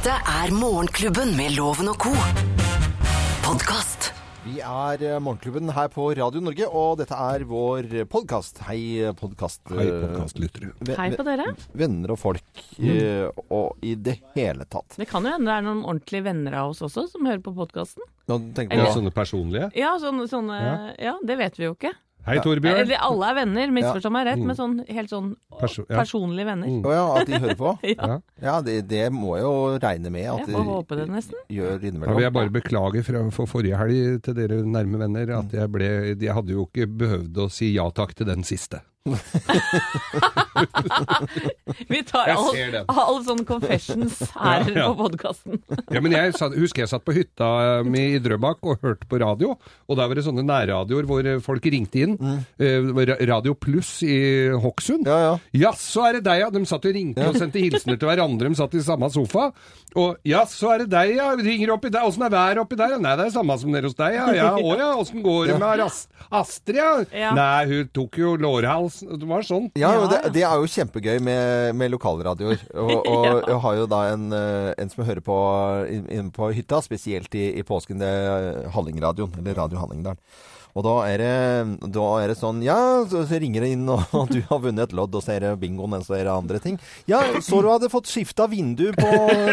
Dette er Morgenklubben med Loven og co. Podkast. Vi er eh, Morgenklubben her på Radio Norge, og dette er vår podkast. Hei, podkast. Hei, podkastlyttere. Hei på dere. Venner og folk, mm. og i det hele tatt. Det kan jo hende det er noen ordentlige venner av oss også som hører på podkasten. Nå tenker Ja. Sånne personlige. Ja, sånne, sånne ja. det vet vi jo ikke. Hei, Torbjørn. Eller alle er venner, misforstå meg rett, men sånn, helt sånn Perso ja. personlige venner. Å ja, at de hører på? Ja. Ja, det, det må jeg jo regne med at Jeg får håpe det nesten. gjør innimellom. Da vil jeg bare beklage fra, for forrige helg til dere nærme venner at jeg ble Jeg hadde jo ikke behøvd å si ja takk til den siste. Vi tar all, all sånn confessions her Ja, ja. på podkasten. Ja, men jeg satt, husker jeg satt på hytta mi i Drøbak og hørte på radio, og der var det sånne nærradioer hvor eh, folk ringte inn. Eh, Radio Pluss i Hokksund. Ja, ja. Jaså, er det deg, ja? De satt og ringte og sendte hilsener til hverandre. De satt i samme sofa. Og jaså, er det deg, ja? Ringer oppi der. Åssen er været oppi der? Nei, det er samme som nede hos deg, ja. Ja, å ja. Åssen går det med Astrid, ja? Ja. Nei, hun tok jo lårhals. Det var sånn. Ja, Ja, det, det er jo kjempegøy med, med lokalradioer. Og, og jeg har jo da en, eh, en som hører på inne på hytta, spesielt i, i påsken. Det er Hallingradioen, eller Radio Hallingdal. Og da er, det, da er det sånn Ja, så, ringer det inn, og du har vunnet et lodd, og så er det bingoen, og så er det andre ting. Ja, så du hadde fått skifta vindu på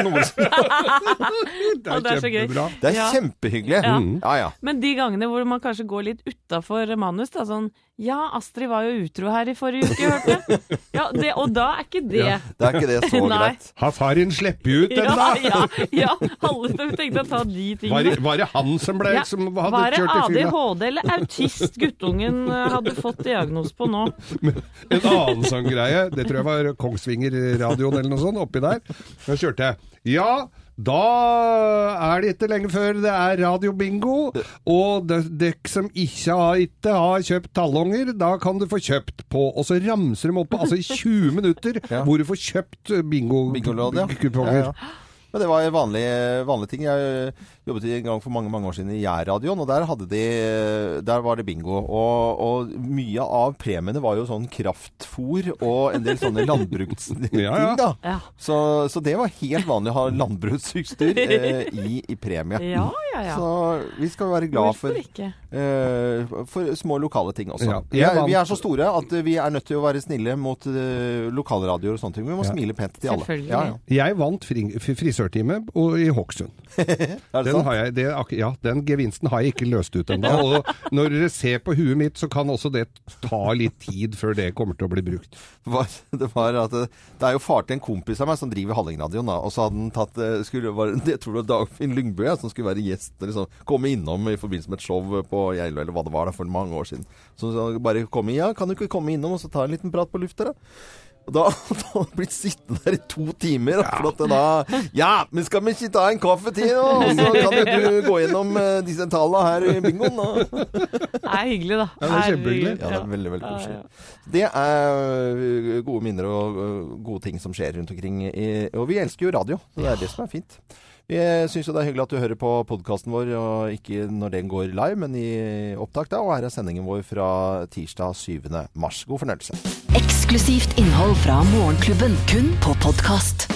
Nordsen. Det er så gøy. kjempebra. Det er Ja. kjempehyggelig. Ja. Ja, ja. Men de gangene hvor man kanskje går litt utafor manus, da sånn Ja, Astrid var jo utro her i forrige uke, hørte jeg. Ja, det, og da er ikke det ja, Det er ikke det så greit. Har farin sluppet ut den, Ja, da? ja, ja. Alle tenkte å ta de Var, tingene. det- var det han som ble Ja, som hadde var det kjørt i fylla? ADHD eller autist guttungen eh, hadde fått diagnos på nå? En annen sånn greie, det tror jeg var Kongsvinger-radioen eller noe sånt, oppi der. Da kjørte jeg. Ja, da er det ikke lenge før det er radiobingo, og dere som ikke har, ikke har kjøpt tallonger, da kan du få kjøpt på, og så ramser de opp på, altså i 20 minutter, Ja. hvor du får kjøpt bingo, Men det var vanlige, vanlig, vanlig ting. Jeg jobbet en gang for mange mange år siden i Jærradioen, og der, hadde de, der var det bingo. Og, og mye av premiene var jo sånn kraftfôr og en del sånne landbruksting, Ja, ja. da. Ja. Så, så det var helt vanlig å ha landbruksutstyr eh, i, i premie. Ja, ja, ja. Så vi skal være glad for, Hvorfor ikke? Eh, for små lokale ting også. Ja, vi, er, vi er så store at vi er nødt til å være snille mot eh, lokalradioer og sånne ting. Vi må Ja. smile pent til alle. Ja, ja. Jeg vant fri, frisørtime i Hokksund. Er det Den, sant? har jeg, det, ja, den gevinsten har jeg ikke løst ut ennå. Og når dere ser på huet mitt, så kan også det ta litt tid før det kommer til å bli brukt. var, det var at det, det er jo far til en kompis av meg som driver Hallingradioen. Og så hadde han tatt eh, skulle, var, Jeg tror det var Dagfinn Lyngbø ja, som skulle være gjest. Liksom, komme innom i forbindelse med et show på Geilo, eller hva det var da, for mange år siden. Så, så bare komme Ja, kan du ikke komme innom og så ta en liten prat på lufta, da? Og da, hadde han blitt sittende der i to timer. Ja. For at da Ja, men skal vi ikke ta en kaffe til nå? Og så kan jo du gå gjennom eh, disse tallene her i bingoen, da. Det er hyggelig, da. Ja, det er kjempehyggelig. Ja, det er veldig, veldig koselig. ja. Det er gode minner og gode ting som skjer rundt omkring. I, og vi elsker jo radio, så det er det som er fint. Vi syns jo det er hyggelig at du hører på podkasten vår, og ikke når den går live, men i opptak da. Og her er sendingen vår fra tirsdag 7. mars. God fornøyelse. Eksklusivt innhold fra Morgenklubben, kun på podkast.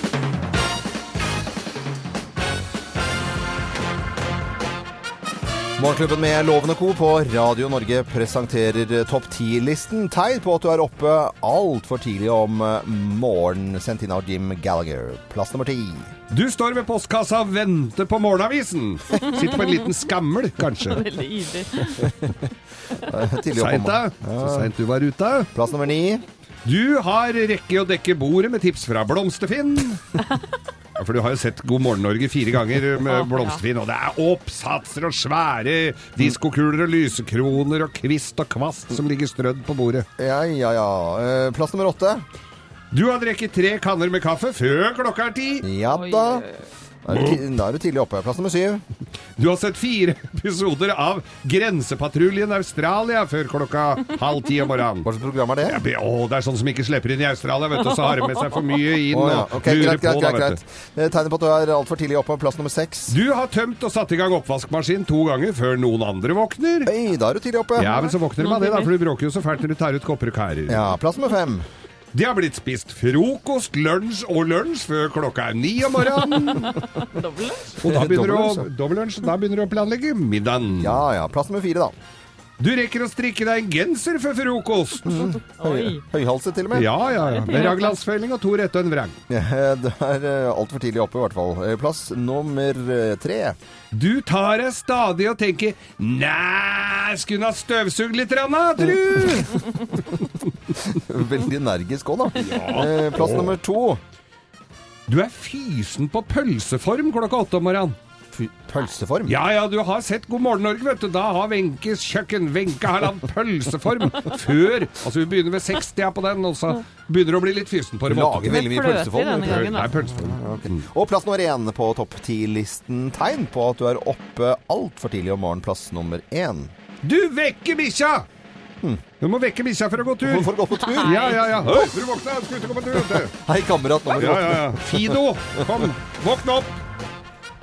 Morgenklubben med Loven og Co. på Radio Norge presenterer topp 10-listen. Tegn på at du er oppe altfor tidlig om morgenen. Sendt inn av Jim Gallagher. Plass nummer ti. Du står ved postkassa og venter på morgenavisen. Sitter på en liten skammel, kanskje. Veldig ivrig. Om Seint, da. Så seint du var ute. Plass nummer ni. Du har rekke å dekke bordet med tips fra Blomsterfinn. Ja, For du har jo sett God morgen Norge fire ganger med Blomsterfinn, og det er oppsatser og svære diskokuler og lysekroner og kvist og kvast som ligger strødd på bordet. Ja, ja, ja. Eh, Plass nummer åtte. Du har drukket tre kanner med kaffe før klokka er ti. Ja da. oi, oi. Da er, du da er du tidlig oppe. Plass nummer syv. Du har sett fire episoder av Grensepatruljen Australia før klokka halv ti om morgenen. Hva slags program er det? Ja, be- Å, det er sånn som ikke slipper inn i Australia, vet du, så har de med seg for mye inn Oh, ja. okay, Ok, greit, greit, på, greit, greit. du. Eh, Tegner på at du er altfor tidlig oppe. Plass nummer seks. Du har tømt og satt i gang oppvaskmaskin to ganger før noen andre våkner. Oi, da er du tidlig oppe. Ja, men så våkner de av det, da, for du bråker jo så fælt når du tar ut kopper og kærer. Ja, plass nummer fem. Det har blitt spist frokost, lunsj og lunsj før klokka er ni om morgenen. Og da begynner å, dobbeltlunsj, da begynner du å planlegge middagen. Ja ja. Plass nummer fire, da. Du rekker å strikke deg en genser før frokost. Oi. Høyhalset til og med. Ja, ja, ja. Med raglandsfelling og to rette og en vrang. Det er eh, altfor tidlig oppe, i hvert fall. Eh, Plass nummer eh, tre. Du tar deg stadig og tenker Næ, skulle hun ha støvsugd litt, Ranna, tru? Veldig energisk òg, da. Eh, Plass nummer to. Du er fysen på pølseform klokka åtte om morgenen. Fy- Pølseform. Ja ja, du har sett God morgen Norge, vet du. Da har Wenches kjøkken Wenche har lagd pølseform før. Altså vi begynner ved 60 på den, og så begynner du å bli litt fysen på Du det. lager veldig mye Fløte pølseform. denne du. gangen, da. Nei, pølseform. Og plass nummer én på topp ti-listen. Tegn på at du er oppe altfor tidlig om morgenen. Plass nummer én. Du vekker bikkja! Du må vekke bikkja for å gå tur. For å gå på tur. Ja, ja, ja. Hei, du våkna, skal ut og gå på tur, vet du. Hei, kamerat. Nå må du Ja, ja, ja. Fido, kom, våkn opp.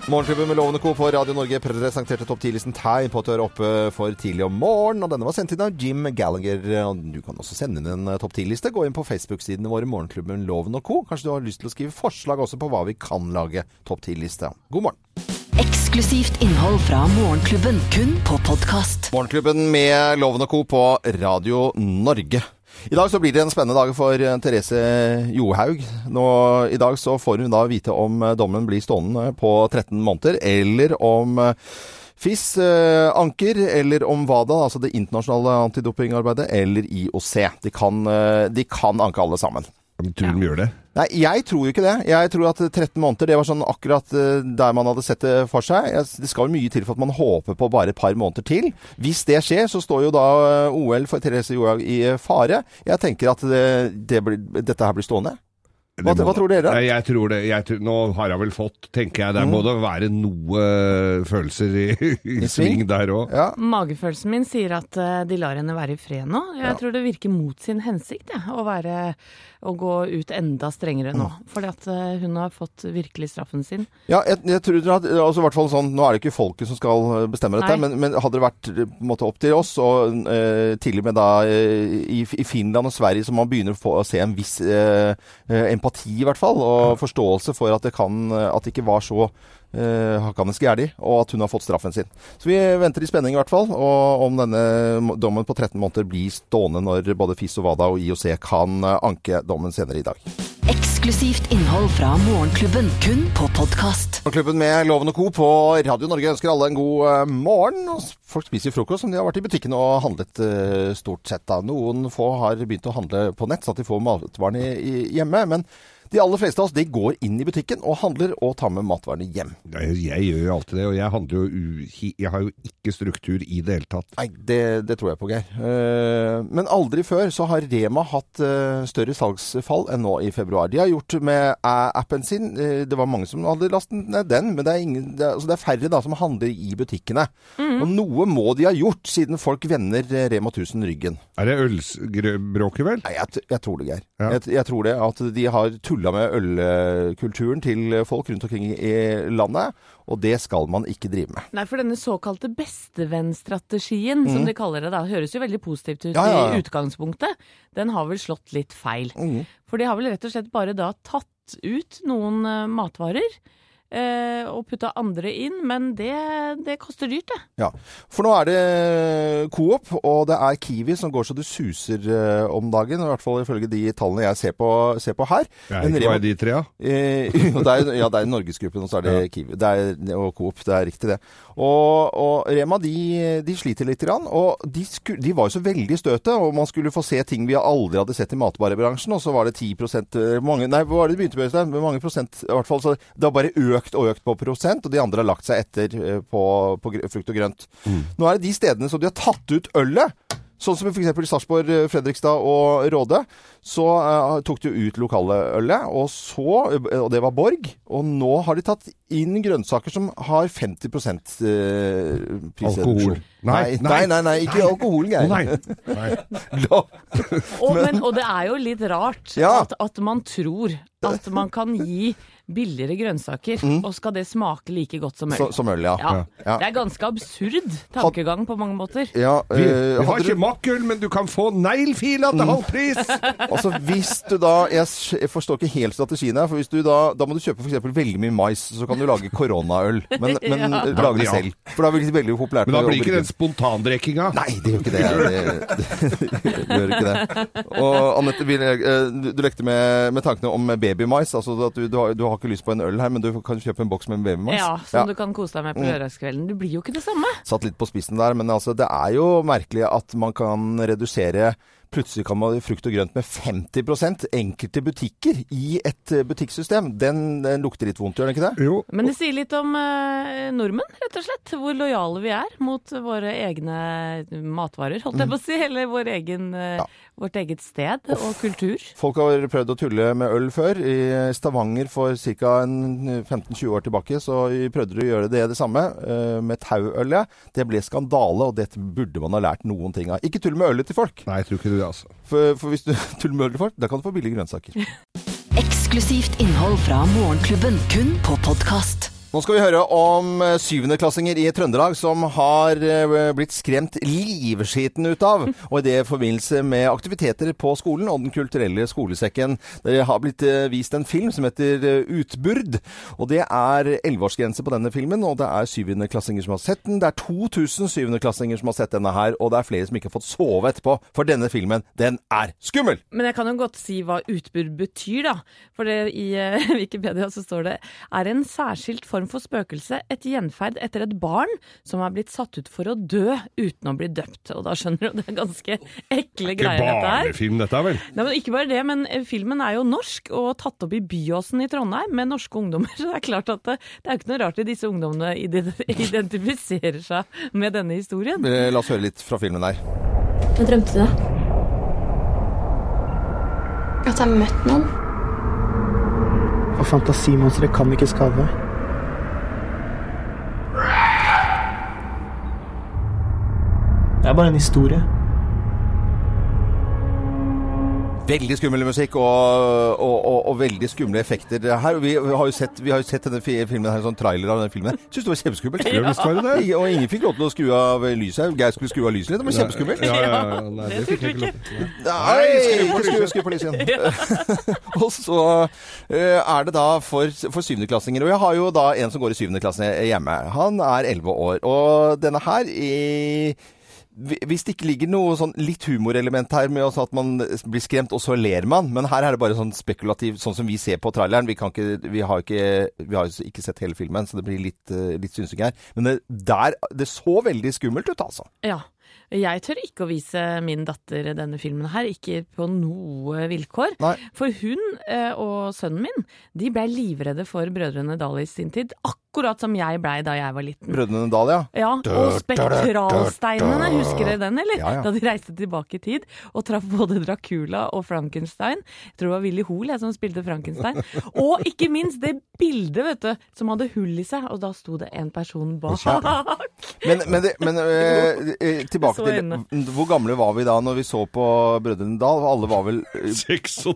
Morgenklubben med Lovende Co. på Radio Norge presenterte topp 10-listen tegn på at du er oppe for tidlig om morgenen. Og denne var sendt inn av Jim Gallagher. Du kan også sende inn en eh, topp 10-liste. Gå inn på Facebook-sidene våre, Morgenklubben Loven og Co. Kanskje du har lyst til å skrive forslag også på hva vi kan lage topp 10-liste. God morgen. Eksklusivt innhold fra Morgenklubben, kun på podkast. Morgenklubben med Loven og Co. på Radio Norge. I dag så blir det en spennende dag for eh, Therese Johaug. Nå, I dag så får hun da vite om eh, dommen blir stående på 13 måneder, eller om eh, FIS eh, anker, eller om WADA, altså det internasjonale antidopingarbeidet, eller IOC. De kan, de kan anke alle sammen. Tror de gjør det? Nei, jeg tror jo ikke det. Jeg tror at 13 måneder, det var sånn akkurat eh, der man hadde sett det for seg. Det skal jo mye til for at man håper på bare et par måneder til. Hvis det skjer, så står jo da eh, OL for Therese Johaug i eh, fare. Jeg tenker at det, det blir, dette her blir stående. Hva, må- hva tror dere? Nei, Jeg tror det. Jeg tror, nå har jeg vel fått, tenker jeg. Der må det være noe følelser i, i sving der òg. Ja. Magefølelsen min sier at de lar henne være i fred nå. Jeg tror det virker mot sin hensikt ja, å, være, å gå ut enda strengere nå. Fordi at eh, hun har fått virkelig straffen sin. Ja, jeg, jeg tror at, altså, i hvert fall sånn, Nå er det ikke folket som skal eh, bestemme dette, men, men hadde det vært eh, på en måte, opp til oss, og eh, til og med da i, i Finland og Sverige, så man begynner å få å se en viss eh, empati, i hvert fall, og forståelse for at det, kan, at det ikke var så uh, hakkende gæli, og at hun har fått straffen sin. Så vi venter i spenning, i hvert fall, og om denne dommen på 13 måneder blir stående når både FIS og WADA og IOC kan eh, anke dommen senere i dag. Eksklusivt innhold fra Morgenklubben, kun på podkast. Morgenklubben med Loven og Co. på Radio Norge ønsker alle en god eh, morgen. Folk spiser frokost som de har vært i butikken og handlet eh, stort sett. da. Noen få har begynt å handle på nett, så at de får matvarene hjemme. Men de aller fleste av oss de går inn i butikken og handler og tar med matvarene hjem. Jeg, jeg gjør jo alltid det, og jeg handler jo u, Jeg har jo ikke struktur i det hele tatt. Nei, det, det tror jeg på, Geir. Uh, men aldri før så har Rema hatt uh, større salgsfall enn nå i februar. De har gjort med eh, appen sin Uh, Det var mange som hadde lastet ned den, men det er, ingen, det altså det er færre da som handler i butikkene. Og noe må de ha gjort, siden folk vender Rema 1000 ryggen. Er det ølbråket, vel? Nei, jeg, t- jeg tror det, Geir. Ja. Jeg, jeg tror det at de har tulla med ølkulturen til folk rundt omkring i landet, og det skal man ikke drive med. Nei, for denne såkalte bestevennstrategien, som de kaller det da, høres jo veldig positivt ut Ja, ja, ja. i utgangspunktet. Den har vel slått litt feil. Mm. For de har vel rett og slett bare da tatt ut noen eh, matvarer. Eh, og putta andre inn, men det, det koster dyrt, det. Ja, for nå er det Coop, og det er Kiwi som går så det suser eh, om dagen. I hvert fall ifølge de tallene jeg ser på, ser på her. Det er ikke bare de tre, ja. Eh, det er, ja, det er Norgesgruppen, og så er det Kiwi. Det er, og Coop, det er riktig det. Og, og Rema de, de sliter litt, grann, og de, sku, de var jo så veldig i støtet. Og man skulle få se ting vi aldri hadde sett i matvarebransjen, og så var det 10 eh, mange, Nei, hva var det de begynte med? Øystein? Hvor mange prosent? I hvert fall, så Det har bare økt og økt på prosent, og de andre har lagt seg etter eh, på, på frukt og grønt. Nå er det de stedene som de har tatt ut ølet. Sånn som f.eks. Sarpsborg, eh, Fredrikstad og Råde. Så uh, tok de ut lokale ølet, og så Og det var Borg. Og nå har de tatt inn grønnsaker som har 50 uh, prisreduksjon. Alkohol. Nei, Nei, nei, nei, nei, ikke alkohol, Geir. nei. nei. Og, men, og det er jo litt rart Ja. at, at man tror at man kan gi billigere grønnsaker, og skal det smake like godt som øl. Så, som øl, ja. ja. Ja. Det er ganske absurd tankegang på mange måter. Ja, Vi, eh, vi har ikke du, makkøl, men du kan få neglefila til halv pris! altså hvis du da jeg, jeg forstår ikke helt strategien her, for hvis du da, da må du kjøpe eksempel veldig mye mais, så kan du lage koronaøl. Men, men Ja. lage det selv. For da blir det veldig populært. Men da blir ikke den spontandrekkinga. Nei, det gjør ikke det. Det, det, det gjør ikke det. Og Anette, eh, du, du lekte med, med tankene om babymais. Altså at du, du, har, du har ikke lyst på en øl her, men du kan kjøpe en boks med babymais. Ja, Som du kan kose deg med på lørdagskvelden. Det blir jo ikke det samme. Satt litt på spissen der, men altså, det er jo merkelig at man kan redusere Plutselig kan man frukt og grønt med 50% enkelte butikker i et eh, butikksystem. Den, den lukter litt vondt, gjør den ikke det? Jo. Men det sier litt om eh, nordmenn, rett og slett. Hvor lojale vi er mot våre egne matvarer, holdt jeg på å si. Eller vår egen, eh, vårt eget sted og kultur. Folk har prøvd å tulle med øl før. I Stavanger for ca. 15-20 år tilbake så prøvde de å gjøre det det samme eh, med tauøl. Det ble skandale, og dette burde man ha lært noen ting av. Ikke tull med ølet til folk. Nei, jeg tror ikke det, altså. For, for hvis du tuller med ølet til folk, da kan du få billige grønnsaker. Eksklusivt innhold fra Morgenklubben, kun på podkast. Nå skal vi høre om eh, syvendeklassinger i Trøndelag som har eh, blitt skremt livskiten ut av. Og i det forbindelse med aktiviteter på skolen og Den kulturelle skolesekken. Det har blitt eh, vist en film som heter Utburd. Og det er elleveårsgrense på denne filmen, og det er syvendeklassinger som har sett den. Det er 2000 syvendeklassinger som har sett denne her, og det er flere som ikke har fått sove etterpå. For denne filmen, den er skummel! Men jeg kan jo godt si hva utburd betyr, da. For det, i Wikipedia så står det er en særskilt form for spøkelse, et gjenferd etter et barn som er blitt satt ut for å dø uten å bli døpt. Og da skjønner du, det er ganske ekle Ikke greier, dette her. barnefilm, dette, vel? Nei, men Ikke bare det, men eh, filmen er jo norsk og tatt opp i Byåsen i Trondheim med norske ungdommer. Så det er klart at det, det er jo ikke noe rart at disse ungdommene identifiserer seg med denne historien. Eh, La oss høre litt fra filmen her. Hva drømte du? At jeg møtte noen. Og fantasimonstre kan ikke skade Det er bare en historie. Veldig skummel musikk og, og, og, og veldig skumle effekter her. Vi har jo sett, vi har jo sett denne filmen her, sånn trailer av denne filmen. Syns det var kjempeskummelt. Ja, Og ingen fikk lov til å skru av lyset. Geir skulle skru av lyset litt. Det var kjempeskummelt. Ja, ja, ja, nei, det fikk jeg ikke lov til. Nei, ikke skru, skru på lyset igjen. og så eh, er det da for, for syvendeklassinger. Og jeg har jo da en som går i syvende klasse hjemme. Han er elleve år. Og denne her i hvis det ikke ligger noe sånn litt humorelement her med at man blir skremt, og så ler man. Men her er det bare sånn spekulativ, sånn som vi ser på traileren. Vi, kan ikke, vi har ikke vi har jo ikke sett hele filmen, så det blir litt, eh, litt synsing her. Men det, der, det så veldig skummelt ut, altså. Ja. Jeg tør ikke å vise min datter denne filmen her, ikke på noe vilkår. Nei. For hun eh, og sønnen min de ble livredde for Brødrene Dal i sin tid. Akkurat som jeg blei da jeg var liten. Brødrene Dal, ja. Ja, og spektralsteinene, husker dere den, eller? Ja, ja. Da de reiste tilbake i tid og traff både Dracula og Frankenstein. Jeg tror det var Willy Hoel jeg, som spilte Frankenstein. Og ikke minst det bildet, vet du, som hadde hull i seg, og da sto det en person bak. Men, men, det, men øh, tilbake til. Hvor gamle var vi da når vi så på Brødrene Dal? Alle var vel øh, 36!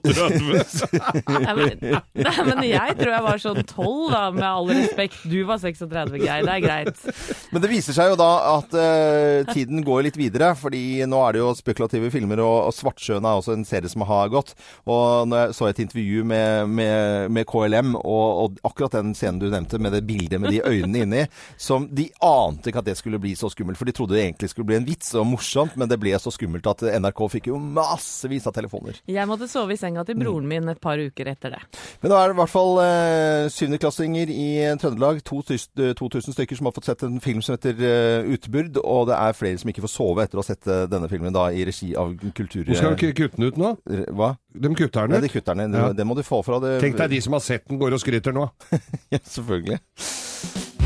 ja, men, men jeg tror jeg var sånn tolv, da, med all respekt. Du var 36, Geir. Det er greit. Men det viser seg jo da at uh, tiden går litt videre, fordi nå er det jo spekulative filmer, og, og 'Svartsjøen' er også en serie som har gått. Og når jeg så et intervju med, med, med KLM, og, og akkurat den scenen du nevnte, med det bildet med de øynene inni, som de ante ikke at det skulle bli så skummelt, for de trodde det egentlig skulle bli en vits og morsomt, men det ble så skummelt at NRK fikk jo massevis av telefoner. Jeg måtte sove i senga til broren min et par uker etter det. Men da er det i hvert fall eh, syvendeklassinger i Trøndelag. To tys- eh, 2000 stykker som har fått sett en film som heter eh, Utburd. Og det er flere som ikke får sove etter å ha sett eh, denne filmen da i regi av kultur... Hvor skal de kutte den ut nå? Hva? De kutter den de ut. kutter den. Ja. Det, det må du få fra det. Tenk deg de som har sett den, går og skryter nå. Ja, selvfølgelig.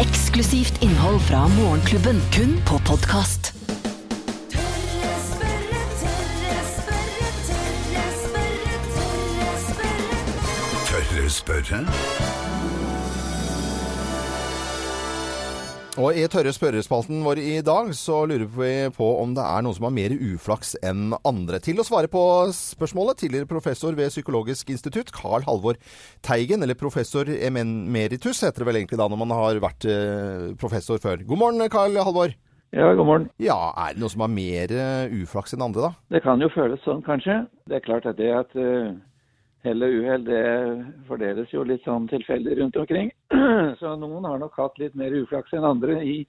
Eksklusivt innhold fra Morgenklubben, kun på podkast. Tørre spørre, Og i tørre spørrespalten vår i dag så lurer vi på om det er noen som har mer uflaks enn andre. Til å svare på spørsmålet, tidligere professor ved Psykologisk institutt, Carl Halvor Teigen, eller professor emeritus heter det vel egentlig da når man har vært eh, professor før. God morgen, Carl Halvor. Ja, god morgen. Ja, er det noen som har mer eh, uflaks enn andre, da? Det kan jo føles sånn, kanskje. Det er klart at det at uh, hell og uhell, det fordeles jo litt sånn tilfeldig rundt omkring. Så noen har nok hatt litt mer uflaks enn andre i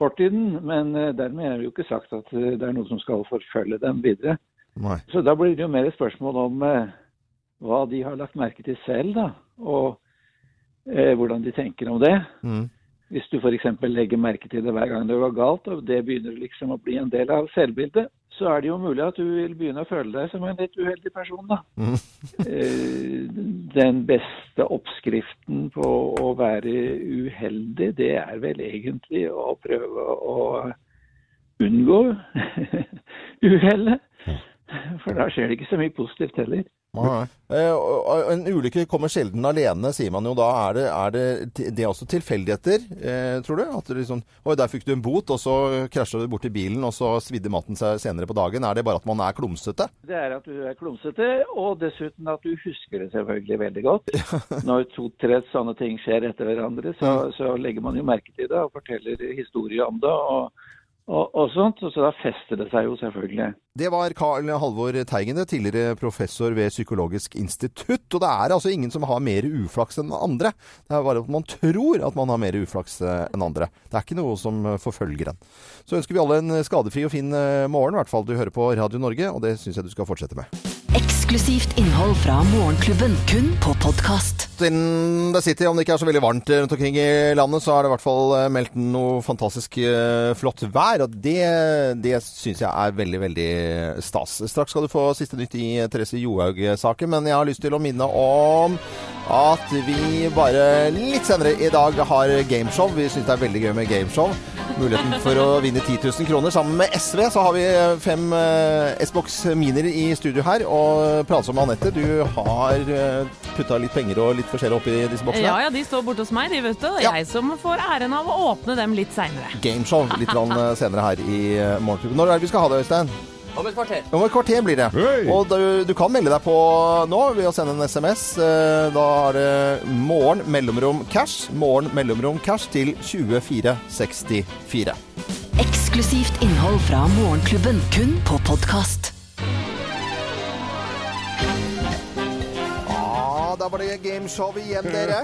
fortiden. Men uh, dermed er det jo ikke sagt at uh, det er noe som skal forfølge dem videre. Nei. Så da blir det jo mer et spørsmål om eh, hva de har lagt merke til selv, da. Og eh, hvordan de tenker om det. Mm. Hvis du f.eks. legger merke til det hver gang det går galt, og det begynner liksom å bli en del av selvbildet, så er det jo mulig at du vil begynne å føle deg som en litt uheldig person, da. Mm. Eh, Den beste oppskriften på å være uheldig, det er vel egentlig å prøve å unngå uhellet. For da skjer det ikke så mye positivt heller. Eh, og en ulykke kommer sjelden alene, sier man jo da. Er det, er det, det er også tilfeldigheter, eh, tror du? At det liksom, Oi, der fikk du en bot, og så krasja du borti bilen, og så svidde maten seg senere på dagen. Er det bare at man er klumsete? Det er at du er klumsete, og dessuten at du husker det selvfølgelig veldig godt. Når to-tre sånne ting skjer etter hverandre, så, så legger man jo merke til det og forteller historier om det. og og, og sånt, og så da fester det seg jo selvfølgelig. Det var Carl Halvor Teigen, tidligere professor ved Psykologisk institutt. Og det er altså ingen som har mer uflaks enn andre. Det er bare at man tror at man har mer uflaks eh, enn andre. Det er ikke noe som eh, forfølger en. Så ønsker vi alle en skadefri og fin eh, morgen, i hvert fall du hører på Radio Norge, og det syns jeg du skal fortsette med. Eksklusivt innhold fra Morgenklubben, kun på podkast. Siden det sitter, om det ikke er så veldig varmt rundt omkring i landet, så er det i hvert fall eh, meldt noe fantastisk eh, flott vær. Og det, det syns jeg er veldig, veldig stas. Straks skal du få siste nytt i Therese Johaug-saken, men jeg har lyst til å minne om at vi bare litt senere i dag har gameshow. Vi syns det er veldig gøy med gameshow. Muligheten for å vinne 10 000 kroner. Sammen med SV så har vi fem eh, S-box Miner i studio her. Og prater som Anette, du har uh, putta litt penger og litt forskjellig oppi disse boksene. Ja ja, de står borte hos meg, de vet du. Ja. jeg som får æren av å åpne dem litt seinere. Gameshow litt eh, senere her i morgen. Når er det vi skal ha det, Øystein? Om et kvarter. Om et kvarter blir det. Hey. Og du, du kan melde deg på nå ved å sende en SMS. Eh, Da er det morgen mellomrom cash. Morgen mellomrom cash til 2464. Eksklusivt innhold fra Morgenklubben, kun på podkast. Da var det gameshow igjen, dere.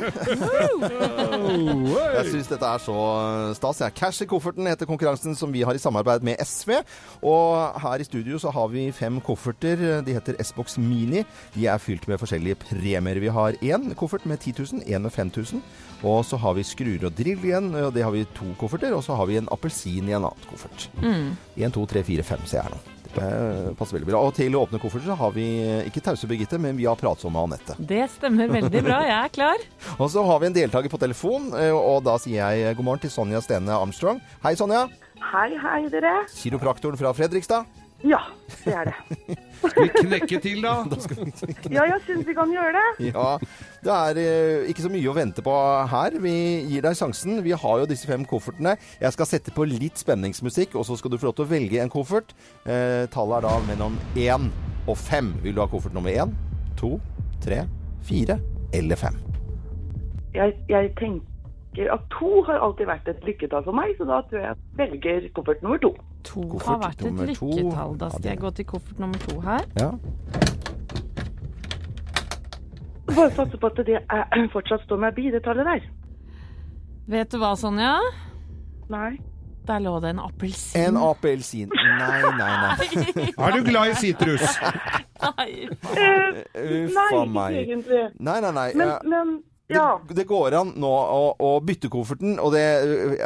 Jeg syns dette er så stas. jeg. Cash i kofferten heter konkurransen som vi har i samarbeid med SV. Og her i studio så har vi fem kofferter. De heter S-Box Mini. De er fylt med forskjellige premier. Vi har én koffert med 10 000, én med 5000. Og så har vi skruer og drill igjen, og det har vi to kofferter. Og så har vi en appelsin i en annen koffert. Én, to, tre, fire, fem, ser jeg her nå. Det passer veldig bra. Og til å åpne kofferter så har vi ikke tause Birgitte, men vi har pratsomme Anette. Det stemmer veldig bra, jeg er klar. Og så har vi en deltaker på telefon, eh, og da sier jeg god morgen til Sonja Stene Armstrong. Hei, Sonja. Hei, hei dere. Kiropraktoren fra Fredrikstad. Ja, det er det. Skal vi knekke til, da? Ja, jeg syns vi kan gjøre det. Ja, det er eh, ikke så mye å vente på her. Vi gir deg sjansen. Vi har jo disse fem koffertene. Jeg skal sette på litt spenningsmusikk, og så skal du få lov til å velge en koffert. Eh, tallet er da mellom én og fem. Vil du ha koffert nummer én, to, tre, fire eller fem? Jeg, jeg tenker at to har alltid vært et lykketall for meg, så da tror jeg jeg velger koffert nummer to. To Koffert har vært et lykketall. Da skal jeg gå til koffert nummer to her. Ja. Bare satse på at det er, fortsatt står meg bi, det tallet der. Vet du hva, Sonja? Nei. Der lå det en appelsin. En appelsin. Nei, nei, nei. Er du glad i sitrus? Nei. Eh, Uff nei, a meg. egentlig. Nei, nei, nei. Men, men ja. Det, det går an nå å, å bytte kofferten, og det,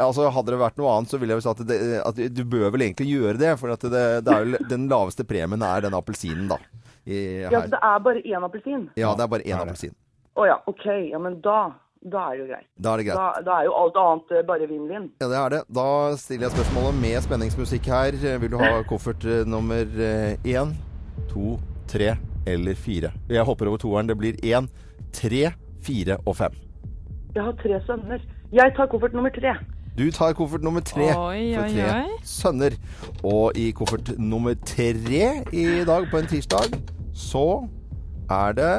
altså hadde det vært noe annet, så ville jeg jo sagt at, det, at du bør vel egentlig gjøre det, for at det, det er jo, den laveste premien er den appelsinen, da. I, ja, så det er bare én appelsin? Ja, det er bare én appelsin. Å ja, OK. Ja, men da, da er det jo greit. Da er det greit. Da, da er jo alt annet eh, bare vinn-vinn. Ja, det er det. Da stiller jeg spørsmålet med spenningsmusikk her. Vil du ha koffert eh, nummer én, to, tre eller fire? Jeg hopper over toeren. Det blir én, tre, fire og fem. Jeg har tre sønner. Jeg tar koffert nummer tre. Du tar koffert nummer tre Oi, for oi, tre oi. sønner. Og i koffert nummer tre i dag på en tirsdag, så er det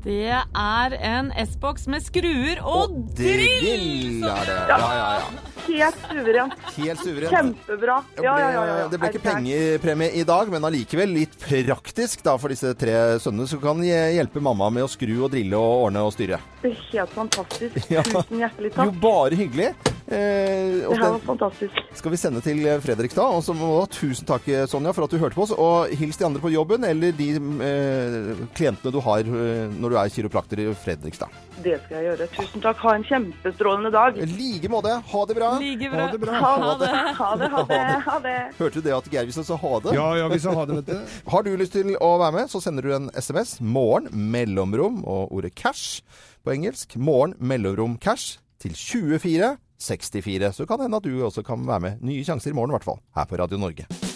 Det er en S-boks med skruer og og drill. Ja, ja, ja. Helt suverent. Helt suverent. Kjempebra. Ja, ja, ja. ja. Det ble ikke pengepremie i dag, men allikevel litt praktisk da for disse tre sønnene, som kan hjelpe mamma med å skru og drille og ordne og styre. Det er helt fantastisk. Ja. Tusen hjertelig Jo, bare hyggelig. Eh, og Det her var fantastisk. skal vi sende til Fredrikstad. Og så må du ha tusen takk, Sonja, for at du hørte på oss. Og hils de andre på jobben, eller de eh, klientene du har eh, når du er kiropraktor i Fredrikstad. Det skal jeg gjøre. Tusen takk. Ha en kjempestrålende dag. Like måte. Ha det bra. Like bra. Ha det bra. Ha det. Ha det. Ha det. Ha det. Hørte du det at Geir Wisen sa ha det? Ja, ja, vi sa ha det, vet du. Har du lyst til å være med, så sender du en SMS. Morgen, mellomrom og ordet cash på engelsk. Morgen, mellomrom, cash til 24 64. Så kan det hende at du også kan være med. Nye sjanser i morgen, i hvert fall. Her på Radio Norge.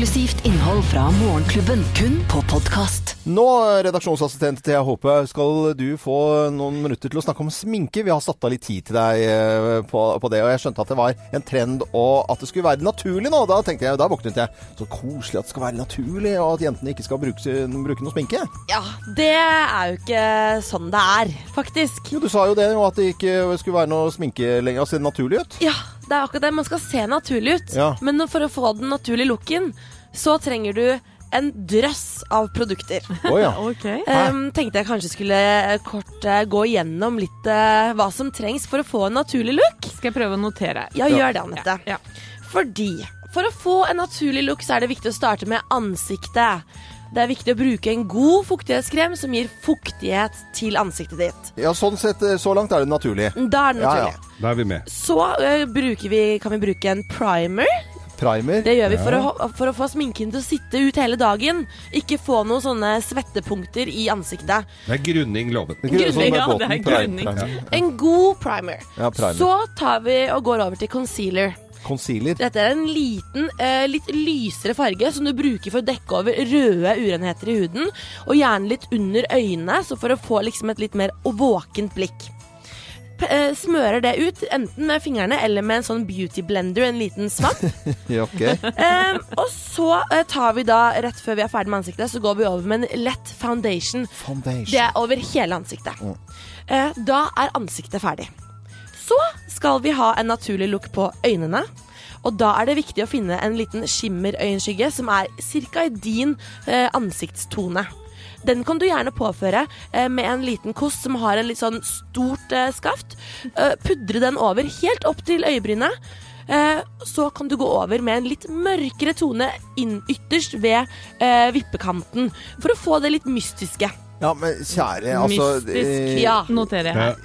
Eksklusivt innhold fra Morgenklubben, kun på podkast. Nå, redaksjonsassistent Thea Håpe, skal du få noen minutter til å snakke om sminke. Vi har satt av litt tid til deg eh, på, på det, og jeg skjønte at det var en trend, og at det skulle være naturlig nå. Da tenkte jeg, da våknet jeg. Så koselig at det skal være naturlig, og at jentene ikke skal bruke, bruke noe sminke. Ja, det er jo ikke sånn det er, faktisk. Jo, du sa jo det, og at det ikke skulle være noe sminke lenger, se naturlig ut. Ja, det er akkurat det. Man skal se naturlig ut. Ja. Men for å få den naturlige looken, så trenger du en drøss av produkter. Oh, ja. okay. Um, tenkte jeg kanskje skulle kort uh, gå igjennom litt uh, hva som trengs for å få en naturlig look. Skal jeg prøve å notere Ja, Ja, gjør det, Anette. Ja. Fordi for å få en naturlig look, så er det viktig å starte med ansiktet. Det er viktig å bruke en god fuktighetskrem som gir fuktighet til ansiktet ditt. Ja, sånn sett, eh, så langt er det naturlig. Da er det naturlig. ja. Da er vi med. Så uh, vi, kan vi bruke en primer. Primer. Det gjør vi for, å, for å få sminken til å sitte ut hele dagen. Ikke få noen sånne svettepunkter i ansiktet. Det er grunning lovet. Grunning, ja, båten, det er grunning. primer. En god primer. Ja, primer. Så tar vi og går over til concealer. Concealer. Dette er en liten, eh, litt lysere farge som du bruker for å dekke over røde urenheter i huden, og gjerne litt under øynene, så for å få liksom et litt mer våkent blikk. Eh, smører det ut, enten med fingrene eller med en sånn beauty blender, en liten svamp. Ja, ok. Eh, og så eh, tar vi da, rett før vi er ferdig med ansiktet, så går vi over med en lett foundation. Foundation. Det er over hele ansiktet. Eh, da er ansiktet ferdig. Så skal vi ha en naturlig look på øynene. Og da er det viktig å finne en liten skimmerøyenskygge som er ca. i din eh, ansiktstone. Den kan du gjerne påføre eh, med en liten kost som har en litt sånn stort eh, skaft. Eh, pudre den over helt opp til øyebrynet. Eh, så kan du gå over med en litt mørkere tone inn ytterst ved eh, vippekanten. For å få det litt mystiske. Ja, men kjære, altså Mystisk. eh, Ja. Noterer jeg.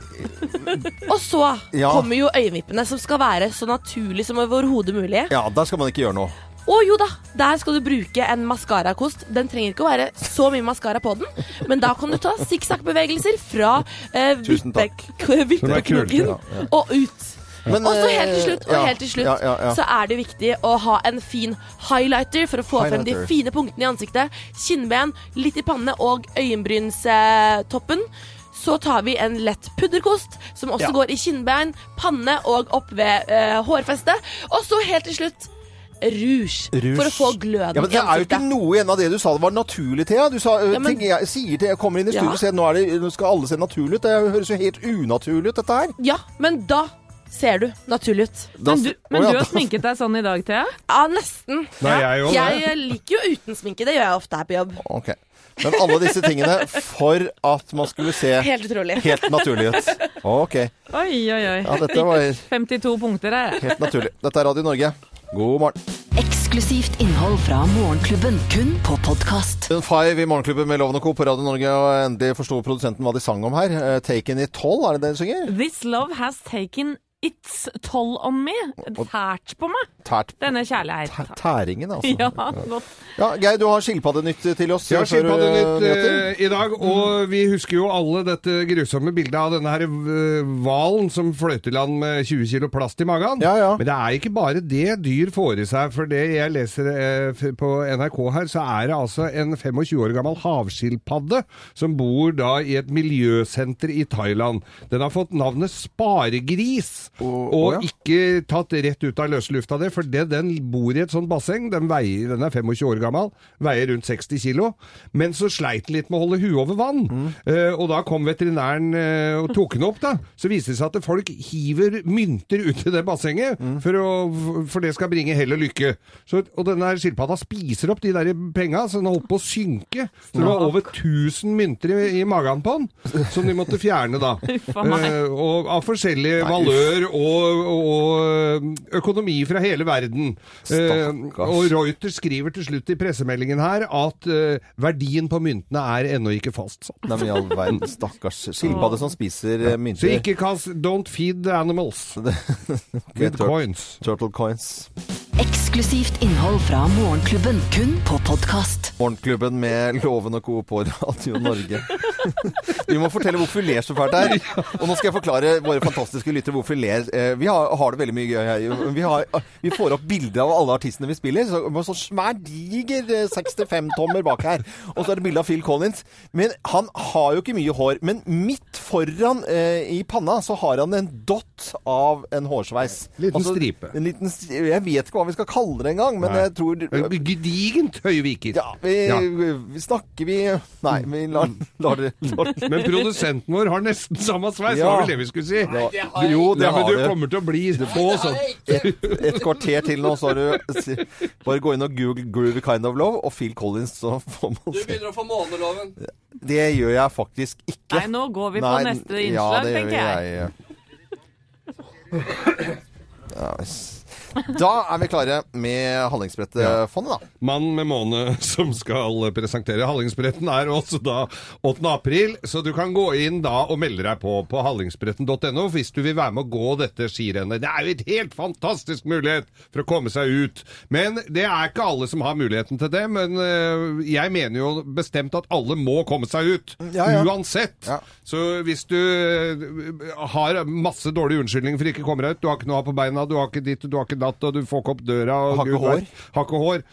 Og så Ja. kommer jo øyenvippene, som skal være så naturlig som overhodet mulig. Ja, der skal man ikke gjøre noe. Å jo da, der skal du bruke en maskarakost. Den trenger ikke å være så mye maskara på den, men da kan du ta sikksakk-bevegelser fra eh, Tusen takk. vippe- vippeknoken Ja, ja. og ut. Men, Og så helt til eh, slutt, og ja, helt til slutt ja, ja, ja. så er det viktig å ha en fin highlighter for å få frem de fine punktene i ansiktet. Kinnben, litt i panne og øyenbrynstoppen. Så tar vi en lett pudderkost, som også Ja. går i kinnbein, panne og opp ved uh, hårfestet. Og så helt til slutt rouge, Rouge. for å få gløden Ja, men Det er jo ikke noe igjen av det du sa det var naturlig, Thea. Du sa, Ja, men- ting jeg sier til jeg kommer inn i Ja. studio og sier nå, det, nå skal alle se naturlig ut. Det høres jo helt unaturlig ut, dette her. Ja, men da ser du naturlig ut. Da- Men du, men oh, ja, du har da- sminket deg sånn i dag, Thea? Ja, nesten. Nei, jeg også, Jeg eh, liker jo uten sminke. Det gjør jeg ofte her på jobb. Okay. Men alle disse tingene for at man skulle se Helt utrolig. helt naturlig ut. Ok. Oi, oi, oi. Ja, dette var 52 punkter her. helt naturlig. Dette er Radio Norge. God morgen. Eksklusivt innhold fra Morgenklubben, kun på podkast. Five i Morgenklubben med Loven og Co. på Radio Norge, og endelig forsto produsenten hva de sang om her. Eh, Taken i tolv, er det det de synger? This love has taken its toll on me. Tært på meg, Tært denne kjærligheten. Tæringen, altså. Ja, godt. Ja, Geir, du har skilpaddenytt til oss. Ja, Skilpaddenytt uh, eh, i dag, og vi husker jo alle dette grusomme bildet av denne her eh, hvalen som fløt i land med 20 kilo plast i magen. Ja, ja. Men det er ikke bare det dyr får i seg, for det jeg leser eh, på NRK her, så er det altså en 25 år gammel havskilpadde som bor da i et miljøsenter i Thailand. Den har fått navnet sparegris. og, å, ja. ikke tatt rett ut av løslufta det, for det, den bor i et sånt basseng. Den, veier, den er 25 år gammel, veier rundt 60 kilo. Men så sleit den litt med å holde huet over vann. Mm. Uh, og da kom veterinæren uh, og tok den opp, da. Så viste det seg at folk hiver mynter ut i det bassenget, Mm. for, å, for det skal bringe hell og lykke. Så, og denne skilpadda spiser opp de der penga, så den holdt på å synke. Så det var over 1000 mynter i, i magen på den, som de måtte fjerne da. Eh, og av forskjellig valør og, og økonomi fra hele verden. Eh, Stakkars. og Reuters skriver til slutt i pressemeldingen her at eh, verdien på myntene er ennå ikke fastsatt. Nei, men i all verden, stakkars skilpadde som spiser mynter. Så ikke kast Don't feed the animals with tur- coins. Turtle coins. Eksklusivt innhold fra Morgenklubben, kun på podkast. Morgenklubben med Loven og Co. på Radio Norge. vi må fortelle hvorfor vi ler så fælt her. Og nå skal jeg forklare våre fantastiske lyttere hvorfor vi ler. Eh, Vi har, har det veldig mye gøy her. Vi, har, vi får opp bilder av alle artistene vi spiller. Så, med sånn svær, diger eh, 65-tommer bak her. Og så er det bilde av Phil Collins. Men han har jo ikke mye hår. Men midt foran eh, i panna så har han en dott av en hårsveis. Liten stripe. En liten, stripe. jeg vet ikke hva vi skal kalle det engang, men Nei. jeg tror Gedigent høye viker. ja, vi, Ja. snakker vi Nei, vi lar, lar det Men produsenten vår har nesten samme sveis, Ja. var vel det vi skulle si? Ja. Jo, det ja, men du det. kommer til å bli få sånn. et, et kvarter til nå, så har du Bare gå inn og google 'Groovy Kind of Love' og Phil Collins, så får man se. begynner å få måneloven. Det gjør jeg faktisk ikke. Nei, nå går vi på Nei, neste ja, innslag, det gjør tenker jeg. Ja, s- da er vi klare med Hallingsbrettfondet, da. Mann med måne som skal presentere Hallingsbretten er også da 8. april, så du kan gå inn da og melde deg på på hallingsbretten.no hvis du vil være med å gå dette skirennet. Det er jo et helt fantastisk mulighet for å komme seg ut. Men det er ikke alle som har muligheten til det, men øh, jeg mener jo bestemt at alle må komme seg ut. Ja, ja. Uansett. Ja. Så hvis du øh, har masse dårlige unnskyldninger for ikke å komme deg ut, du har ikke noe på beina, du har ikke ditt, du har ikke datt, og du får ikke opp døra og Har ikke hår. hår,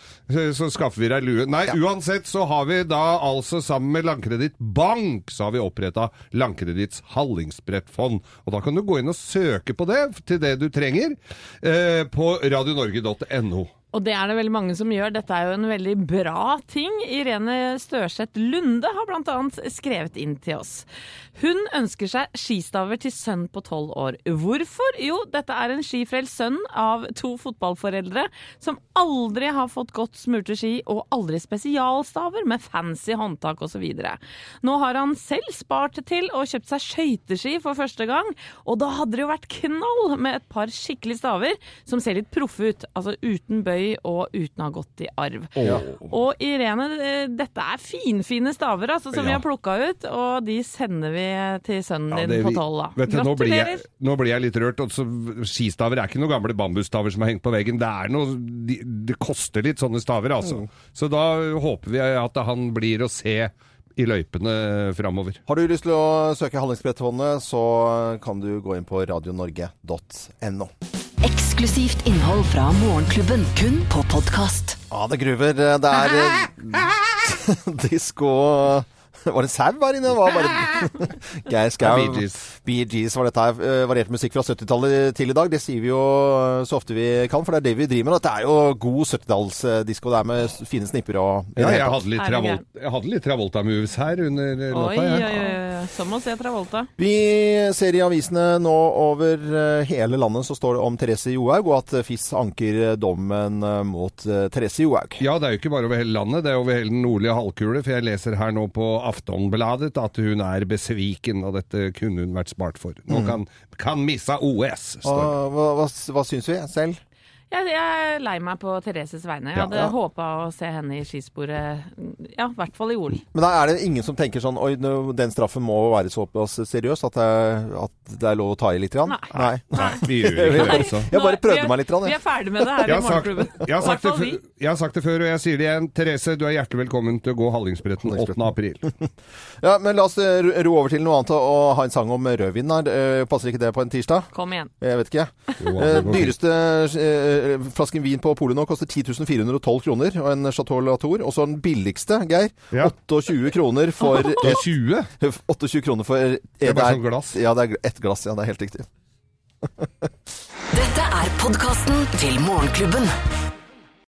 så, skaffer vi deg lue. Nei, uansett så har vi da altså sammen med Landkreditt Bank så har vi oppretta Landkreditts hallingsbrettfond. Og da kan du gå inn og søke på det til det du trenger eh, på radionorge.no. Og det er det veldig mange som gjør. Dette er jo en veldig bra ting. Irene Størseth Lunde har bl.a. skrevet inn til oss. Hun ønsker seg skistaver til sønn på tolv år. Hvorfor? Jo, dette er en skifrelst sønn av to fotballforeldre som aldri har fått godt smurte ski, og aldri spesialstaver med fancy håndtak osv. Nå har han selv spart til og kjøpt seg skøyteski for første gang, og da hadde det jo vært knall med et par skikkelig staver som ser litt proffe ut, altså uten bøy og uten å ha gått i arv. Og Irene, eh, dette er finfine staver altså, som vi har plukka ut, og de sender vi til sønnen Ja, din på tolv. Gratulerer! Nå blir, jeg, nå blir jeg litt rørt. Også, skistaver er ikke noen gamle bambusstaver som er hengt på veggen. Det, er noe, de, det koster litt sånne staver, altså. Så da håper vi at han blir å se i løypene framover. Har du lyst til å søke Hallingsbrettfondet, så kan du gå inn på radionorge.no. Eksklusivt innhold fra Morgenklubben, kun på podkast. Ja, det gruver. Det er eh, disko Var det sau her inne? Det var bare Geir Skau. Bee Gees. Bee Gees var dette her. eh, Variert musikk fra 70-tallet til i dag. Det sier vi jo eh, så ofte vi kan, for det er det vi driver med. Dette er jo god 70-tallsdisko. Det er med fine snipper og Ja, jeg hadde litt, Travol jeg hadde litt Travolta-moves her under låta. oi, jeg. oi, oi. Som å se Travolta. Vi ser i avisene nå over eh, hele landet så står det om Therese Johaug, og at FIS anker dommen mot Therese Johaug. Ja, det er jo ikke bare over hele landet, det er over hele den nordlige halvkule. For jeg leser her nå på Aftonbladet at hun er besviken, og dette kunne hun vært spart for. Nå kan, kan missa OS. Og hva, hva, hva syns vi selv? Jeg, jeg er lei meg på Thereses vegne. Jeg hadde ja. håpa å se henne i skisporet, ja, i hvert fall i OL. Men da er det ingen som tenker sånn Oi, den straffen må være såpass seriøs at det, at det er lov å ta i litt? Grann. Nei. Nei, vi gjør ikke det, altså. Jeg bare prøvde meg litt. Grann, Vi er ferdig med det her i Morgenklubben. jeg, har sagt jeg har sagt det før, og jeg sier det igjen. Therese, du er hjertelig velkommen til å gå Hallingsbretten 8. april. Ja, men la oss eh, ro over til noe annet og ha en sang om rødvin her. Eh, Passer ikke det på en tirsdag? Kom igjen. Jeg vet ikke. Jo, Eh, dyreste flasken vin på polet nå koster 10 412 kroner, og en Chateau Latour. Og så den billigste, Geir, Ja. 28 kroner for et, 20? 28 kroner for Det er bare sånn glass. Ja, det er ett glass. Ja, det er helt riktig. Dette er podkasten til Morgenklubben.